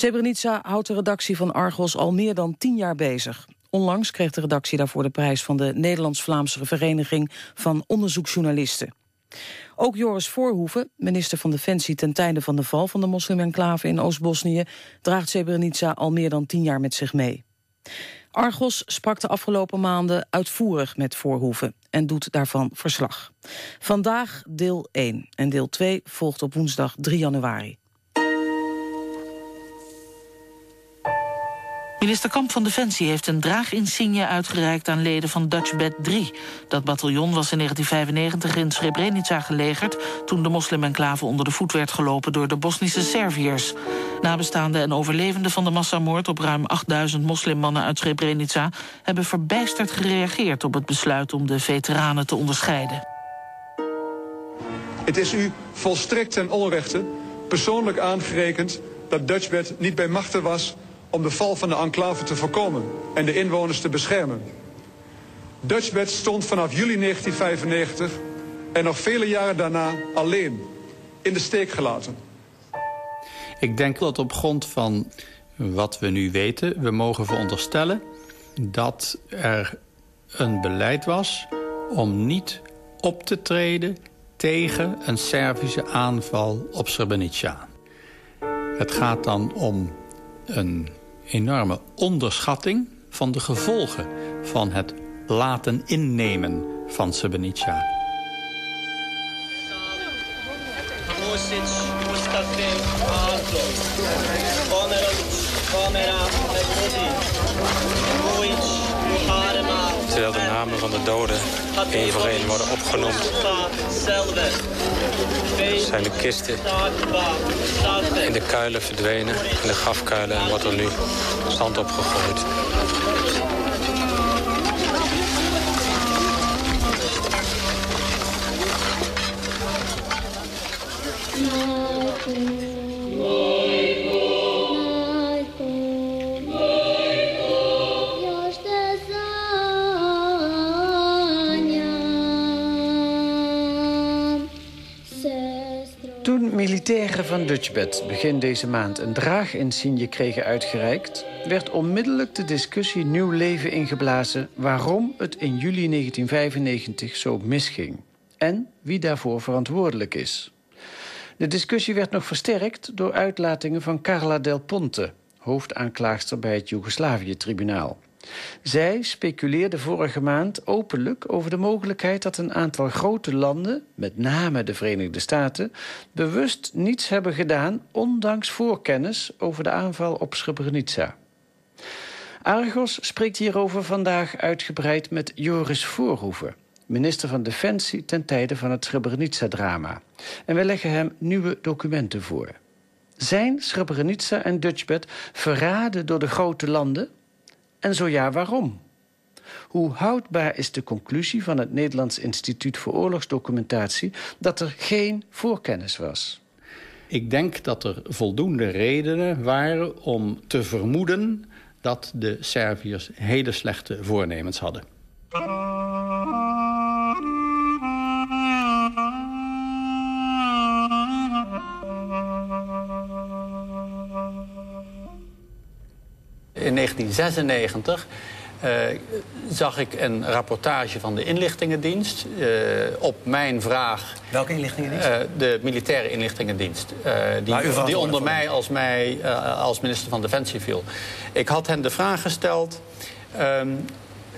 Srebrenica houdt de redactie van Argos al meer dan tien jaar bezig. Onlangs kreeg de redactie daarvoor de prijs van de Nederlands-Vlaamse Vereniging van Onderzoeksjournalisten. Ook Joris Voorhoeven, minister van Defensie ten tijde van de val van de moslim-enclave in Oost-Bosnië, draagt Srebrenica al meer dan tien jaar met zich mee. Argos sprak de afgelopen maanden uitvoerig met Voorhoeven en doet daarvan verslag. Vandaag deel 1 en deel 2 volgt op woensdag 3 januari. Minister Kamp van Defensie heeft een draaginsigne uitgereikt aan leden van Dutch Bed 3. Dat bataljon was in 1995 in Srebrenica gelegerd... toen de moslim-enclave onder de voet werd gelopen door de Bosnische Serviërs. Nabestaanden en overlevenden van de massamoord op ruim 8000 moslimmannen uit Srebrenica... hebben verbijsterd gereageerd op het besluit om de veteranen te onderscheiden. Het is u volstrekt ten onrechte persoonlijk aangerekend dat Dutchbed niet bij machten was om de val van de enclave te voorkomen en de inwoners te beschermen. Dutchbed stond vanaf juli 1995 en nog vele jaren daarna alleen, in de steek gelaten. Ik denk dat op grond van wat we nu weten... we mogen veronderstellen dat er een beleid was... om niet op te treden tegen een Servische aanval op Srebrenica. Het gaat dan om een enorme onderschatting van de gevolgen van het laten innemen van Srebrenica. De namen van de doden één voor één worden opgenoemd... zijn de kisten in de kuilen verdwenen, in de grafkuilen... en wordt er nu zand opgegooid. Toen militairen van Dutchbed begin deze maand een draaginsigne kregen uitgereikt... werd onmiddellijk de discussie nieuw leven ingeblazen... waarom het in juli 1995 zo misging. En wie daarvoor verantwoordelijk is. De discussie werd nog versterkt door uitlatingen van Carla Del Ponte... hoofdaanklaagster bij het Joegoslavië-tribunaal. Zij speculeerde vorige maand openlijk over de mogelijkheid dat een aantal grote landen, met name de Verenigde Staten, bewust niets hebben gedaan, ondanks voorkennis over de aanval op Srebrenica. Argos spreekt hierover vandaag uitgebreid met Joris Voorhoeven, minister van Defensie ten tijde van het Srebrenica-drama. En wij leggen hem nieuwe documenten voor. Zijn Srebrenica en Dutchbed verraden door de grote landen en zo ja, waarom? Hoe houdbaar is de conclusie van het Nederlands Instituut voor Oorlogsdocumentatie dat er geen voorkennis was? Ik denk dat er voldoende redenen waren om te vermoeden dat de Serviërs hele slechte voornemens hadden. In 1996 uh, zag ik een rapportage van de inlichtingendienst uh, op mijn vraag... Welke inlichtingendienst? Uh, de militaire inlichtingendienst. die, die onder mij als, mij als minister van Defensie viel. Ik had hen de vraag gesteld... Um,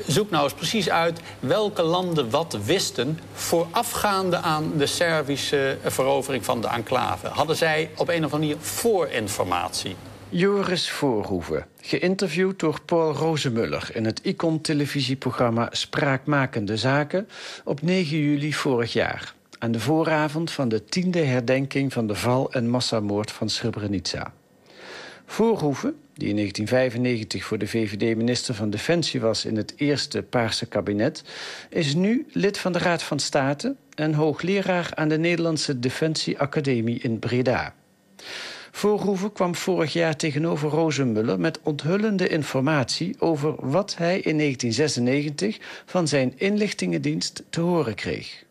zoek nou eens precies uit welke landen wat wisten... voorafgaande aan de Servische verovering van de enclave. Hadden zij op een of andere manier voorinformatie? Joris Voorhoeven, geïnterviewd door Paul Rozemuller... in het Icon-televisieprogramma Spraakmakende Zaken... op 9 juli vorig jaar. Aan de vooravond van de tiende herdenking van de val- en massamoord van Srebrenica. Voorhoeven, die in 1995 voor de VVD minister van Defensie was... in het eerste Paarse kabinet, is nu lid van de Raad van State... en hoogleraar aan de Nederlandse Defensie Academie in Breda. Voorhoeven kwam vorig jaar tegenover Rozenmuller met onthullende informatie over wat hij in 1996 van zijn inlichtingendienst te horen kreeg.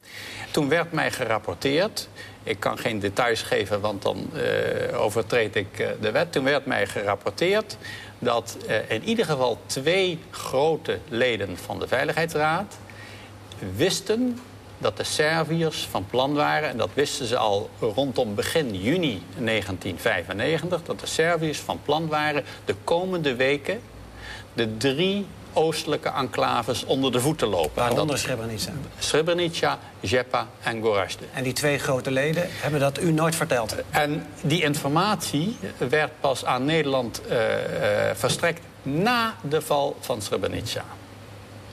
Toen werd mij gerapporteerd Ik kan geen details geven, want dan uh, overtreed ik uh, de wet. Toen werd mij gerapporteerd dat uh, in ieder geval twee grote leden van de Veiligheidsraad wisten dat de Serviërs van plan waren... en dat wisten ze al rondom begin juni 1995... dat de Serviërs van plan waren de komende weken... de drie oostelijke enclaves onder de voeten lopen. Waaronder Srebrenica? Srebrenica, Jepa en Gorazde. En die twee grote leden hebben dat u nooit verteld? En die informatie werd pas aan Nederland uh, uh, verstrekt na de val van Srebrenica.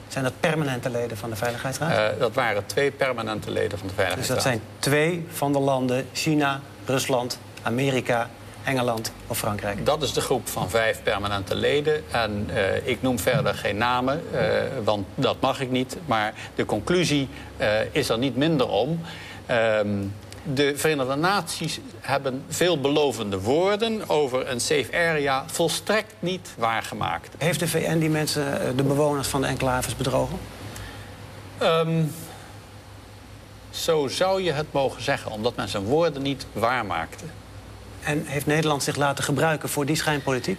Zijn dat permanente leden van de Veiligheidsraad? Uh, dat waren twee permanente leden van de Veiligheidsraad. Dus dat zijn twee van de landen China, Rusland, Amerika Engeland of Frankrijk? Dat is de groep van vijf permanente leden. En uh, ik noem verder geen namen, uh, want dat mag ik niet. Maar de conclusie is er niet minder om. Um, de Verenigde Naties hebben veelbelovende woorden over een safe area volstrekt niet waargemaakt. Heeft de VN die mensen, de bewoners van de enclaves, bedrogen? Um, zo zou je het mogen zeggen, omdat men zijn woorden niet waarmaakte. En heeft Nederland zich laten gebruiken voor die schijnpolitiek?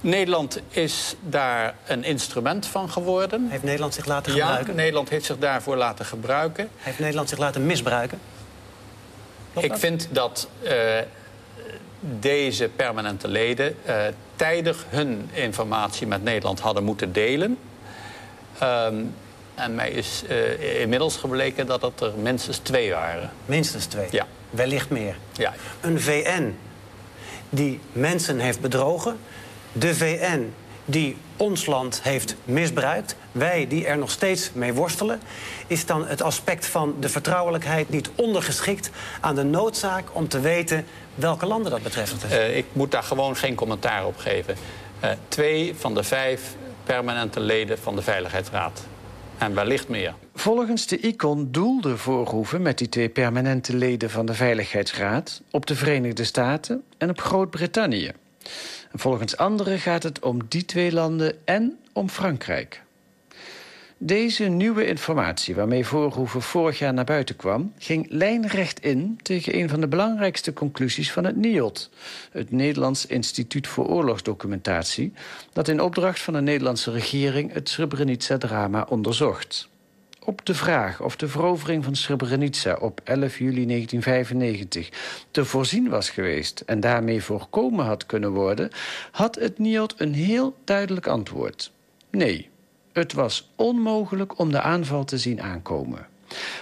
Nederland is daar een instrument van geworden. Heeft Nederland zich laten gebruiken? Ja, Nederland heeft zich daarvoor laten gebruiken. Heeft Nederland zich laten misbruiken? Ik vind dat uh, deze permanente leden uh, tijdig hun informatie met Nederland hadden moeten delen. Um, en mij is uh, inmiddels gebleken dat het er minstens twee waren. Minstens twee? Ja. Wellicht meer. Ja. Een VN die mensen heeft bedrogen. De VN die ons land heeft misbruikt. Wij die er nog steeds mee worstelen. Is dan het aspect van de vertrouwelijkheid niet ondergeschikt aan de noodzaak om te weten welke landen dat betreft? Uh, ik moet daar gewoon geen commentaar op geven. Uh, twee van de vijf permanente leden van de Veiligheidsraad en wellicht meer. Volgens de ICON doelde Voorhoeven met die twee permanente leden van de Veiligheidsraad op de Verenigde Staten en op Groot-Brittannië. Volgens anderen gaat het om die twee landen en om Frankrijk. Deze nieuwe informatie waarmee Voorhoeven vorig jaar naar buiten kwam... ging lijnrecht in tegen een van de belangrijkste conclusies van het NIOD... het Nederlands Instituut voor Oorlogsdocumentatie... dat in opdracht van de Nederlandse regering het Srebrenica-drama onderzocht. Op de vraag of de verovering van Srebrenica op 11 juli 1995 te voorzien was geweest... en daarmee voorkomen had kunnen worden... had het NIOD een heel duidelijk antwoord. Nee, het was onmogelijk om de aanval te zien aankomen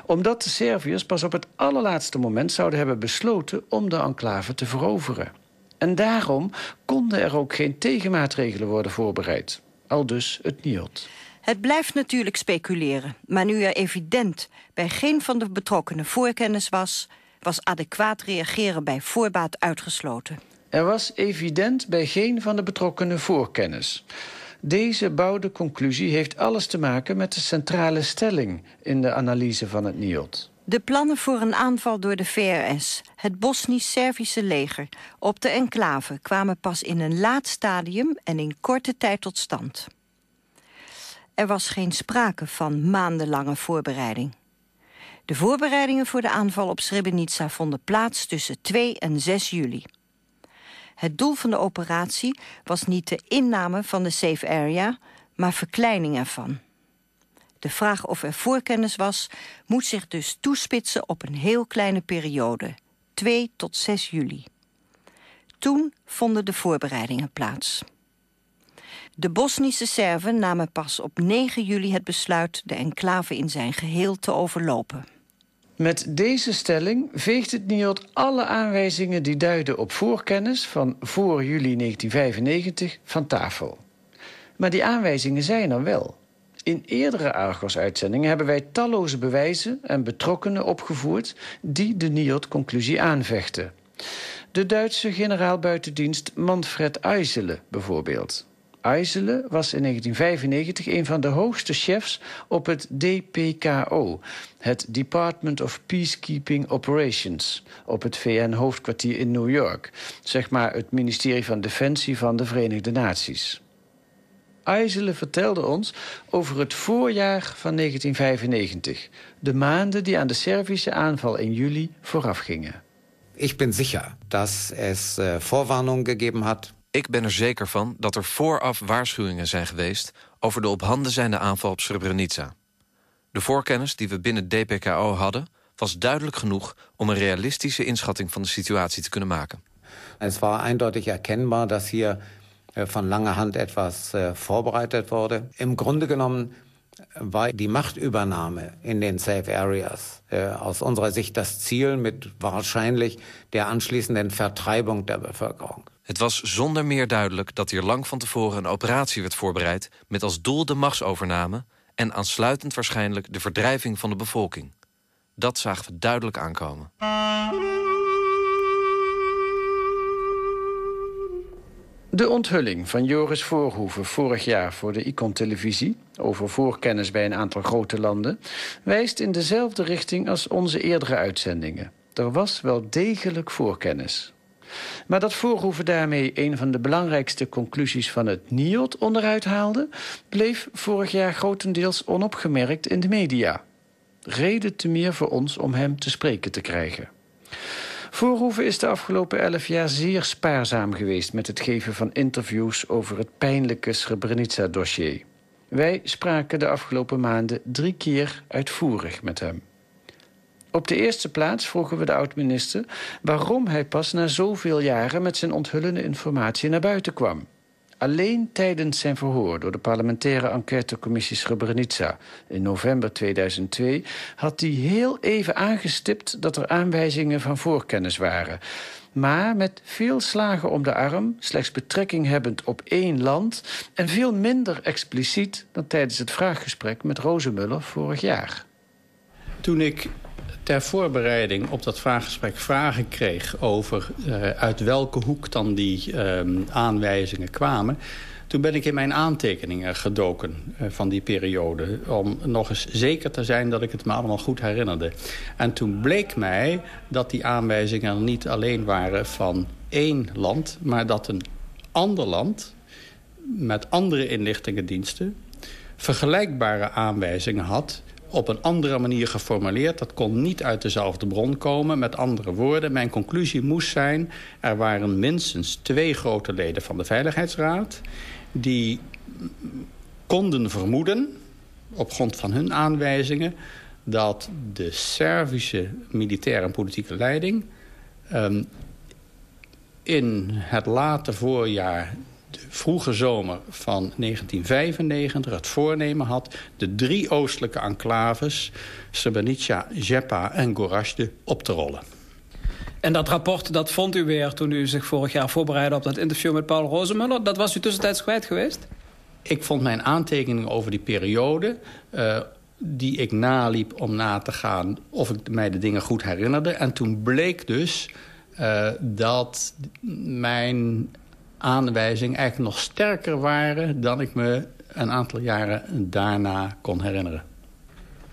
omdat de Serviërs pas op het allerlaatste moment zouden hebben besloten om de enclave te veroveren. En daarom konden er ook geen tegenmaatregelen worden voorbereid. Al dus het NIOD. Het blijft natuurlijk speculeren, maar nu er evident bij geen van de betrokkenen voorkennis was, was adequaat reageren bij voorbaat uitgesloten. Er was evident bij geen van de betrokkenen voorkennis. Deze bouwde conclusie heeft alles te maken met de centrale stelling in de analyse van het NIOD. De plannen voor een aanval door de VRS, het Bosnisch-Servische leger, op de enclave kwamen pas in een laat stadium en in korte tijd tot stand. Er was geen sprake van maandenlange voorbereiding. De voorbereidingen voor de aanval op Srebrenica vonden plaats tussen 2 en 6 juli. Het doel van de operatie was niet de inname van de safe area, maar verkleining ervan. De vraag of er voorkennis was, moet zich dus toespitsen op een heel kleine periode, 2 tot 6 juli. Toen vonden de voorbereidingen plaats. De Bosnische Serven namen pas op 9 juli het besluit de enclave in zijn geheel te overlopen. Met deze stelling veegt het NIOD alle aanwijzingen die duiden op voorkennis van voor juli 1995 van tafel. Maar die aanwijzingen zijn er wel. In eerdere Argos-uitzendingen hebben wij talloze bewijzen en betrokkenen opgevoerd die de NIOD-conclusie aanvechten. De Duitse generaal buitendienst Manfred Eisele bijvoorbeeld. Eisele was in 1995 een van de hoogste chefs op het DPKO, het Department of Peacekeeping Operations, op het VN-hoofdkwartier in New York, zeg maar het ministerie van Defensie van de Verenigde Naties. Aizele vertelde ons over het voorjaar van 1995. De maanden die aan de Servische aanval in juli voorafgingen. Ik ben zeker dat es uh, voorwarning gegeven had. Ik ben er zeker van dat er vooraf waarschuwingen zijn geweest... over de op handen zijnde aanval op Srebrenica. De voorkennis die we binnen DPKO hadden... was duidelijk genoeg om een realistische inschatting van de situatie te kunnen maken. Het was eindeutig erkennbaar dat hier äh, van lange hand etwas äh, voorbereid wurde. Im Grunde genommen war die Machtübernahme in den Safe Areas äh, aus unserer Sicht das Ziel mit wahrscheinlich der anschließenden Vertreibung der Bevölkerung. Het was zonder meer duidelijk dat hier lang van tevoren een operatie werd voorbereid... met als doel de machtsovername en aansluitend waarschijnlijk de verdrijving van de bevolking. Dat zagen we duidelijk aankomen. De onthulling van Joris Voorhoeven vorig jaar voor de Icon-televisie... over voorkennis bij een aantal grote landen... wijst in dezelfde richting als onze eerdere uitzendingen. Er was wel degelijk voorkennis. Maar dat Voorhoeven daarmee een van de belangrijkste conclusies van het NIOT onderuit haalde... bleef vorig jaar grotendeels onopgemerkt in de media. Reden te meer voor ons om hem te spreken te krijgen. Voorhoeven is de afgelopen elf jaar zeer spaarzaam geweest... met het geven van interviews over het pijnlijke Srebrenica-dossier. Wij spraken de afgelopen maanden drie keer uitvoerig met hem. Op de eerste plaats vroegen we de oud-minister... waarom hij pas na zoveel jaren met zijn onthullende informatie naar buiten kwam. Alleen tijdens zijn verhoor door de parlementaire enquêtecommissie Srebrenica in november 2002 had hij heel even aangestipt dat er aanwijzingen van voorkennis waren. Maar met veel slagen om de arm, slechts betrekking hebbend op één land en veel minder expliciet dan tijdens het vraaggesprek met Rozemuller vorig jaar. Toen ik ter voorbereiding op dat vraaggesprek vragen kreeg... over uh, uit welke hoek dan die uh, aanwijzingen kwamen... toen ben ik in mijn aantekeningen gedoken uh, van die periode... om nog eens zeker te zijn dat ik het me allemaal goed herinnerde. En toen bleek mij dat die aanwijzingen niet alleen waren van één land... maar dat een ander land met andere inlichtingendiensten... vergelijkbare aanwijzingen had op een andere manier geformuleerd. Dat kon niet uit dezelfde bron komen. Met andere woorden, mijn conclusie moest zijn... er waren minstens twee grote leden van de Veiligheidsraad... die konden vermoeden, op grond van hun aanwijzingen... dat de Servische militaire en politieke leiding... Um, in het late voorjaar de vroege zomer van 1995 het voornemen had... de drie oostelijke enclaves, Srebrenica, Jepa en Gorazde, op te rollen. En dat rapport dat vond u weer toen u zich vorig jaar voorbereidde... op dat interview met Paul Rozemuller. Dat was u tussentijds kwijt geweest? Ik vond mijn aantekeningen over die periode... Uh, die ik naliep om na te gaan of ik mij de dingen goed herinnerde. En toen bleek dus uh, dat mijn aanwijzingen eigenlijk nog sterker waren... dan ik me een aantal jaren daarna kon herinneren.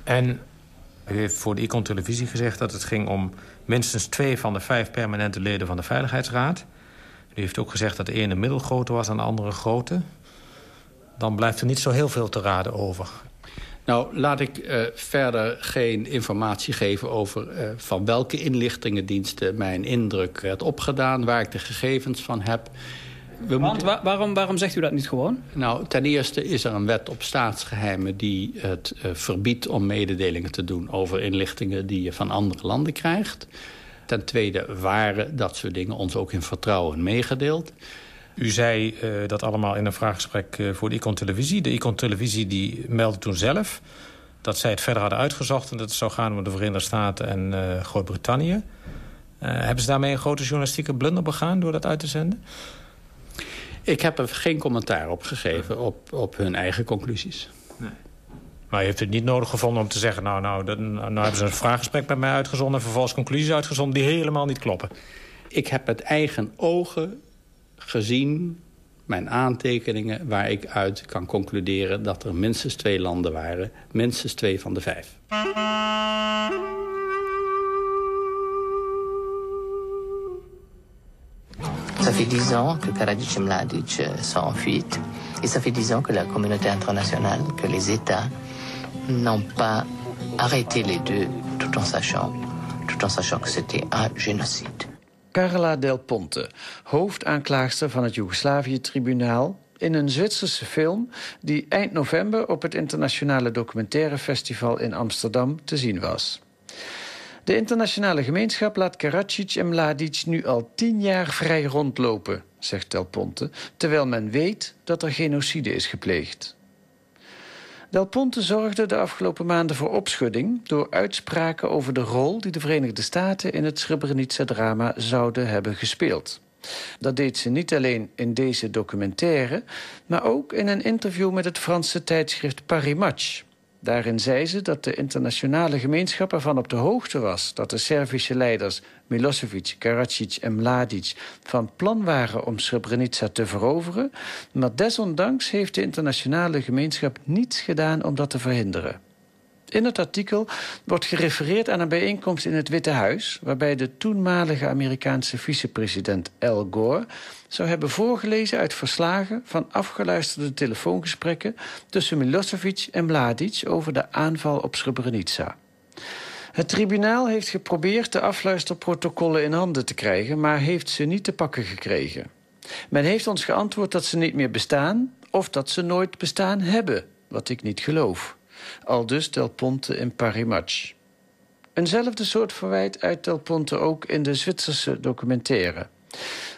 En u heeft voor de Icon Televisie gezegd dat het ging om... minstens twee van de vijf permanente leden van de Veiligheidsraad. U heeft ook gezegd dat de ene middelgrote was en de andere grote. Dan blijft er niet zo heel veel te raden over. Nou, laat ik uh, verder geen informatie geven over uh, van welke inlichtingendiensten mijn indruk werd opgedaan, waar ik de gegevens van heb. We Want wa waarom, waarom zegt u dat niet gewoon? Nou, ten eerste is er een wet op staatsgeheimen... die het uh, verbiedt om mededelingen te doen over inlichtingen... die je van andere landen krijgt. Ten tweede waren dat soort dingen ons ook in vertrouwen meegedeeld. U zei uh, dat allemaal in een vraaggesprek uh, voor de Icon Televisie. De Icon Televisie die meldde toen zelf dat zij het verder hadden uitgezocht... en dat het zou gaan om de Verenigde Staten en uh, Groot-Brittannië. hebben ze daarmee een grote journalistieke blunder begaan door dat uit te zenden? Ik heb er geen commentaar op gegeven op, op hun eigen conclusies. Nee. Maar je heeft het niet nodig gevonden om te zeggen... nou, nou, dan, nou hebben ze een vraaggesprek met mij uitgezonden... en vervolgens conclusies uitgezonden die helemaal niet kloppen. Ik heb met eigen ogen gezien, mijn aantekeningen... waar ik uit kan concluderen dat er minstens twee landen waren. Minstens twee van de vijf. Ça fait dix ans que Karadzic et Mladic sont en fuite. Et ça fait dix ans que la communauté internationale, que les États n'ont pas arrêté les deux tout en sachant, tout en sachant que c'était un génocide. Carla Del Ponte, hoofdaanklaagster van het Joegoslavië-tribunaal... in een Zwitserse film die eind november op het Internationale Documentaire Festival in Amsterdam te zien was. De internationale gemeenschap laat Karadzic en Mladic nu al tien jaar vrij rondlopen, zegt Del Ponte, terwijl men weet dat er genocide is gepleegd. Del Ponte zorgde de afgelopen maanden voor opschudding door uitspraken over de rol die de Verenigde Staten in het Srebrenica-drama zouden hebben gespeeld. Dat deed ze niet alleen in deze documentaire, maar ook in een interview met het Franse tijdschrift Paris Match. Daarin zei ze dat de internationale gemeenschap ervan op de hoogte was... dat de Servische leiders Milosevic, Karadzic en Mladic... van plan waren om Srebrenica te veroveren... maar desondanks heeft de internationale gemeenschap niets gedaan om dat te verhinderen. In het artikel wordt gerefereerd aan een bijeenkomst in het Witte Huis... waarbij de toenmalige Amerikaanse vicepresident Al Gore... zou hebben voorgelezen uit verslagen van afgeluisterde telefoongesprekken... tussen Milosevic en Mladic over de aanval op Srebrenica. Het tribunaal heeft geprobeerd de afluisterprotocollen in handen te krijgen... maar heeft ze niet te pakken gekregen. Men heeft ons geantwoord dat ze niet meer bestaan... of dat ze nooit bestaan hebben, wat ik niet geloof. Aldus Del Ponte in Paris Match. Eenzelfde soort verwijt uit Del Ponte ook in de Zwitserse documentaire.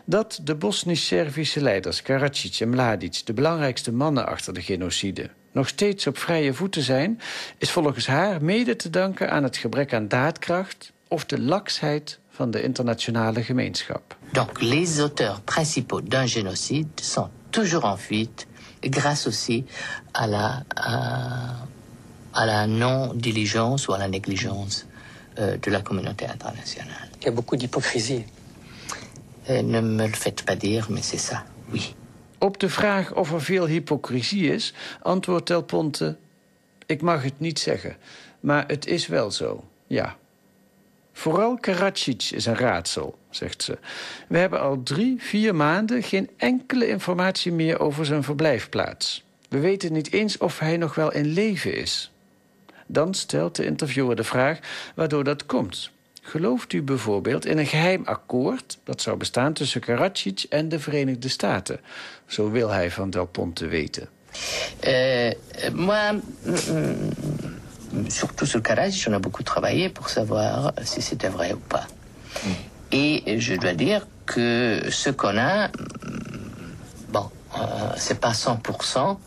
Dat de Bosnisch-Servische leiders Karadzic en Mladic... de belangrijkste mannen achter de genocide... nog steeds op vrije voeten zijn... is volgens haar mede te danken aan het gebrek aan daadkracht... of de laksheid van de internationale gemeenschap. Donc les auteurs principaux d'un génocide sont toujours en fuite... grâce aussi à la... à la non-diligence ou à la négligence euh, de la communauté internationale. Il y a beaucoup d'hypocrisie. Euh, ne me le faites pas dire, mais c'est ça, oui. Op de vraag of er veel hypocrisie is, antwoordt Del Ponte... ik mag het niet zeggen, maar het is wel zo, ja. Vooral Karadzic is een raadsel, zegt ze. We hebben al drie, vier maanden geen enkele informatie meer over zijn verblijfplaats. We weten niet eens of hij nog wel in leven is. Dan stelt de interviewer de vraag waardoor dat komt. Gelooft u bijvoorbeeld in een geheim akkoord... dat zou bestaan tussen Karadzic en de Verenigde Staten? Zo wil hij van Del Ponte weten. Euh, moi, surtout sur Karadzic, on a beaucoup travaillé pour savoir si c'était vrai ou pas. Et je dois dire que ce qu'on a, bon, euh, c'est pas 100%,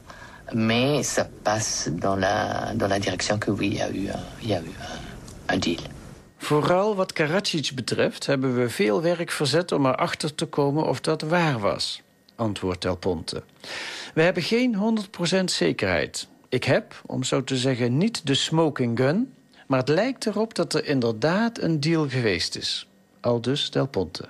mais ça passe dans la, dans la direction que oui, il y a eu, il y a eu un deal. Vooral wat Karadzic betreft hebben we veel werk verzet om erachter te komen of dat waar was, antwoordt Del Ponte. We hebben geen 100% zekerheid. Ik heb, om zo te zeggen, niet de smoking gun, maar het lijkt erop dat er inderdaad een deal geweest is. Aldus Del Ponte.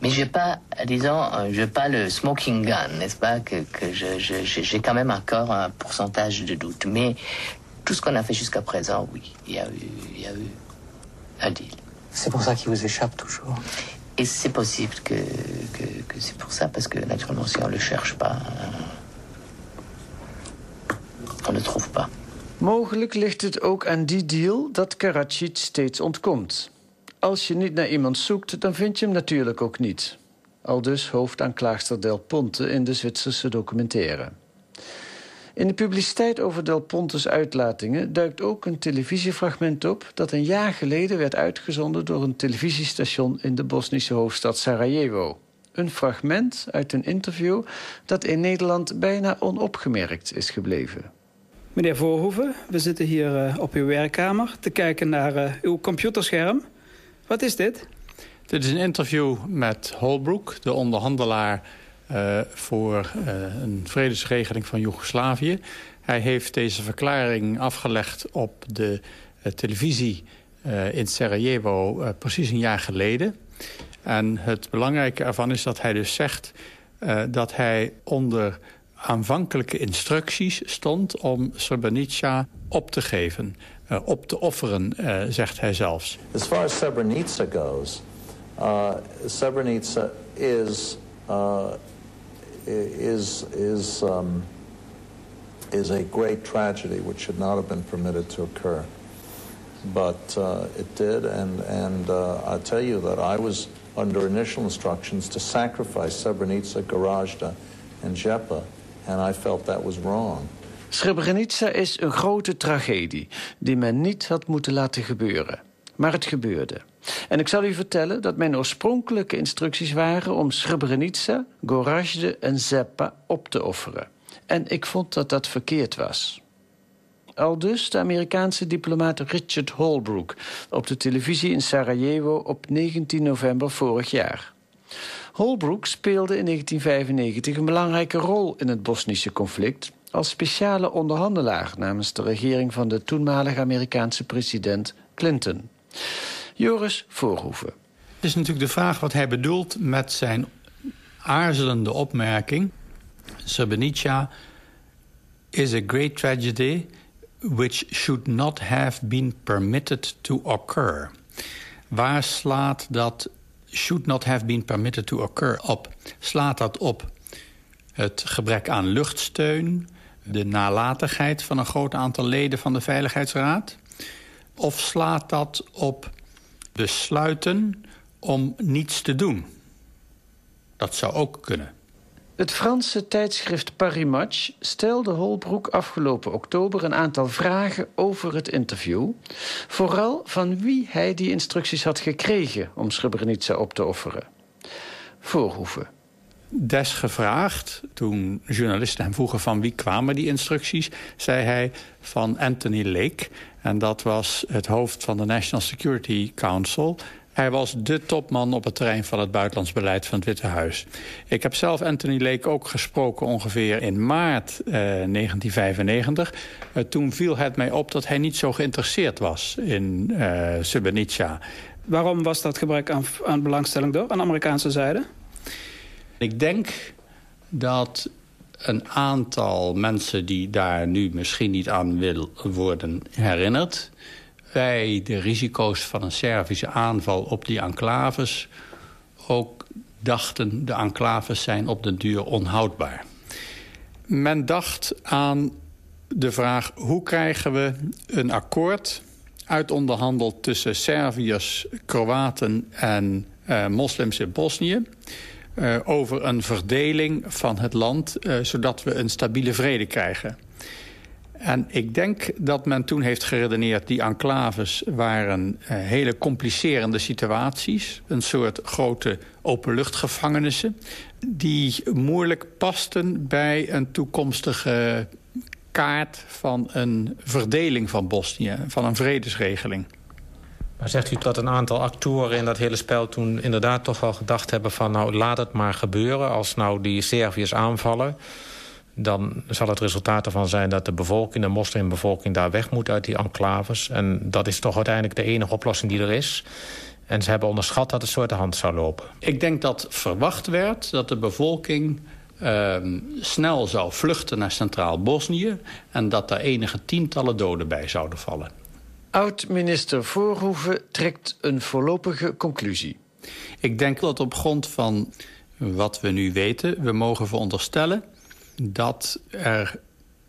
Mais j'ai pas, disons, euh, j'ai pas le smoking gun, n'est-ce pas, que, que j'ai je, je, quand même encore un pourcentage de doute. Mais tout ce qu'on a fait jusqu'à présent, oui, il y a eu, il y a eu un deal. C'est pour ça qu'il vous échappe toujours. Et c'est possible que, que, que c'est pour ça, parce que naturellement, si on le cherche pas, on ne trouve pas. Mogelijk ligt het ook aan die deal dat Karadzic steeds ontkomt. Als je niet naar iemand zoekt, dan vind je hem natuurlijk ook niet. Aldus hoofdaanklaagster Del Ponte in de Zwitserse documentaire. In de publiciteit over Del Pontes uitlatingen duikt ook een televisiefragment op... dat een jaar geleden werd uitgezonden door een televisiestation... in de Bosnische hoofdstad Sarajevo. Een fragment uit een interview dat in Nederland bijna onopgemerkt is gebleven. Meneer Voorhoeven, we zitten hier uh, op uw werkkamer te kijken naar uh, uw computerscherm. Wat is dit? Dit is een interview met Holbrook, de onderhandelaar uh, voor uh, een vredesregeling van Joegoslavië. Hij heeft deze verklaring afgelegd op de uh, televisie in Sarajevo precies een jaar geleden. En het belangrijke ervan is dat hij dus zegt dat hij onder aanvankelijke instructies stond om Srebrenica op te geven. Uh, op te offeren, uh, zegt hij zelfs. As far as Srebrenica goes, uh, Srebrenica is uh, is, is, um, is a great tragedy which should not have been permitted to occur. But uh, it did, and, and uh, I tell you that I was under initial instructions to sacrifice Srebrenica, Garajda, and Jepa, and I felt that was wrong. Srebrenica is een grote tragedie die men niet had moeten laten gebeuren. Maar het gebeurde. En ik zal u vertellen dat mijn oorspronkelijke instructies waren... om Srebrenica, Gorazde en Zepa op te offeren. En ik vond dat dat verkeerd was. Al dus de Amerikaanse diplomaat Richard Holbrooke... op de televisie in Sarajevo op 19 november vorig jaar. Holbrooke speelde in 1995 een belangrijke rol in het Bosnische conflict... als speciale onderhandelaar namens de regering van de toenmalige Amerikaanse president Clinton. Joris Voorhoeven. Het is natuurlijk de vraag wat hij bedoelt met zijn aarzelende opmerking. Srebrenica is a great tragedy which should not have been permitted to occur. Waar slaat dat should not have been permitted to occur op? Slaat dat op het gebrek aan luchtsteun... de nalatigheid van een groot aantal leden van de Veiligheidsraad? Of slaat dat op besluiten om niets te doen? Dat zou ook kunnen. Het Franse tijdschrift Paris Match stelde Holbroek afgelopen oktober een aantal vragen over het interview. Vooral van wie hij die instructies had gekregen om Srebrenica op te offeren. Voorhoeven. Desgevraagd, toen journalisten hem vroegen van wie kwamen die instructies... zei hij van Anthony Lake. En dat was het hoofd van de National Security Council... Hij was de topman op het terrein van het buitenlands beleid van het Witte Huis. Ik heb zelf Anthony Lake ook gesproken ongeveer in maart eh, 1995. Uh, toen viel het mij op dat hij niet zo geïnteresseerd was in Srebrenica. Waarom was dat gebrek aan, aan belangstelling door aan de Amerikaanse zijde? Ik denk dat een aantal mensen die daar nu misschien niet aan wil worden herinnerd wij de risico's van een Servische aanval op die enclaves... ook dachten de enclaves zijn op den duur onhoudbaar. Men dacht aan de vraag hoe krijgen we een akkoord uitonderhandeld tussen Serviërs, Kroaten en uh, moslims in Bosnië... Uh, over een verdeling van het land, uh, zodat we een stabiele vrede krijgen. En ik denk dat men toen heeft geredeneerd... die enclaves waren uh, hele complicerende situaties. Een soort grote openluchtgevangenissen... die moeilijk pasten bij een toekomstige kaart... van een verdeling van Bosnië, van een vredesregeling. Zegt u dat een aantal actoren in dat hele spel toen inderdaad toch wel gedacht hebben van... nou, laat het maar gebeuren als nou die Serviërs aanvallen dan zal het resultaat ervan zijn dat de bevolking, de moslimbevolking... daar weg moet uit die enclaves. En dat is toch uiteindelijk de enige oplossing die er is. En ze hebben onderschat dat het uit de hand zou lopen. Ik denk dat verwacht werd dat de bevolking uh, snel zou vluchten naar Centraal Bosnië... en dat daar enige tientallen doden bij zouden vallen. Oud-minister Voorhoeven trekt een voorlopige conclusie. Ik denk dat op grond van wat we nu weten... we mogen veronderstellen dat er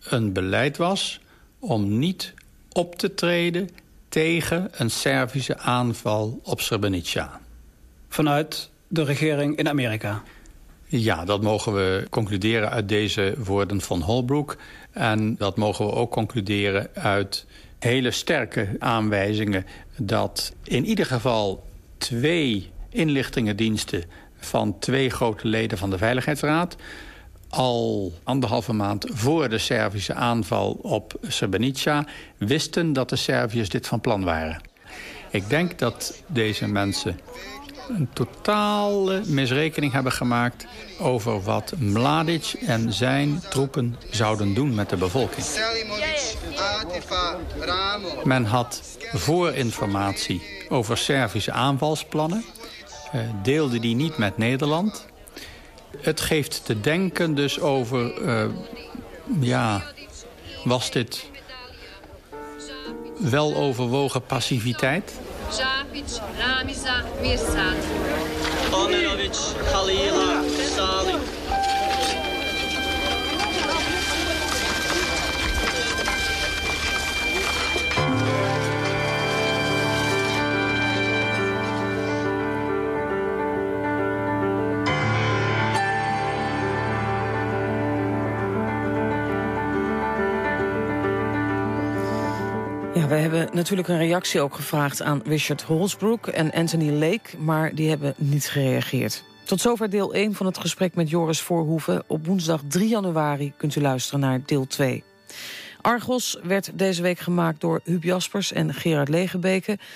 een beleid was om niet op te treden tegen een Servische aanval op Srebrenica. Vanuit de regering in Amerika? Ja, dat mogen we concluderen uit deze woorden van Holbrook. En dat mogen we ook concluderen uit hele sterke aanwijzingen... dat in ieder geval twee inlichtingendiensten van twee grote leden van de Veiligheidsraad al anderhalve maand voor de Servische aanval op Srebrenica... wisten dat de Serviërs dit van plan waren. Ik denk dat deze mensen een totale misrekening hebben gemaakt... over wat Mladic en zijn troepen zouden doen met de bevolking. Men had voorinformatie over Servische aanvalsplannen... Eh, deelde die niet met Nederland... Het geeft te denken dus over... Uh, ja, was dit wel overwogen passiviteit? Ljubić, Ramiza, Mirsa. Omerović, Halila, Salim. Thank you. Ja, we hebben natuurlijk een reactie ook gevraagd aan Richard Holsbrook en Anthony Lake, maar die hebben niet gereageerd. Tot zover deel 1 van het gesprek met Joris Voorhoeven. Op woensdag 3 januari kunt u luisteren naar deel 2. Argos werd deze week gemaakt door Huub Jaspers en Gerard Legebeke.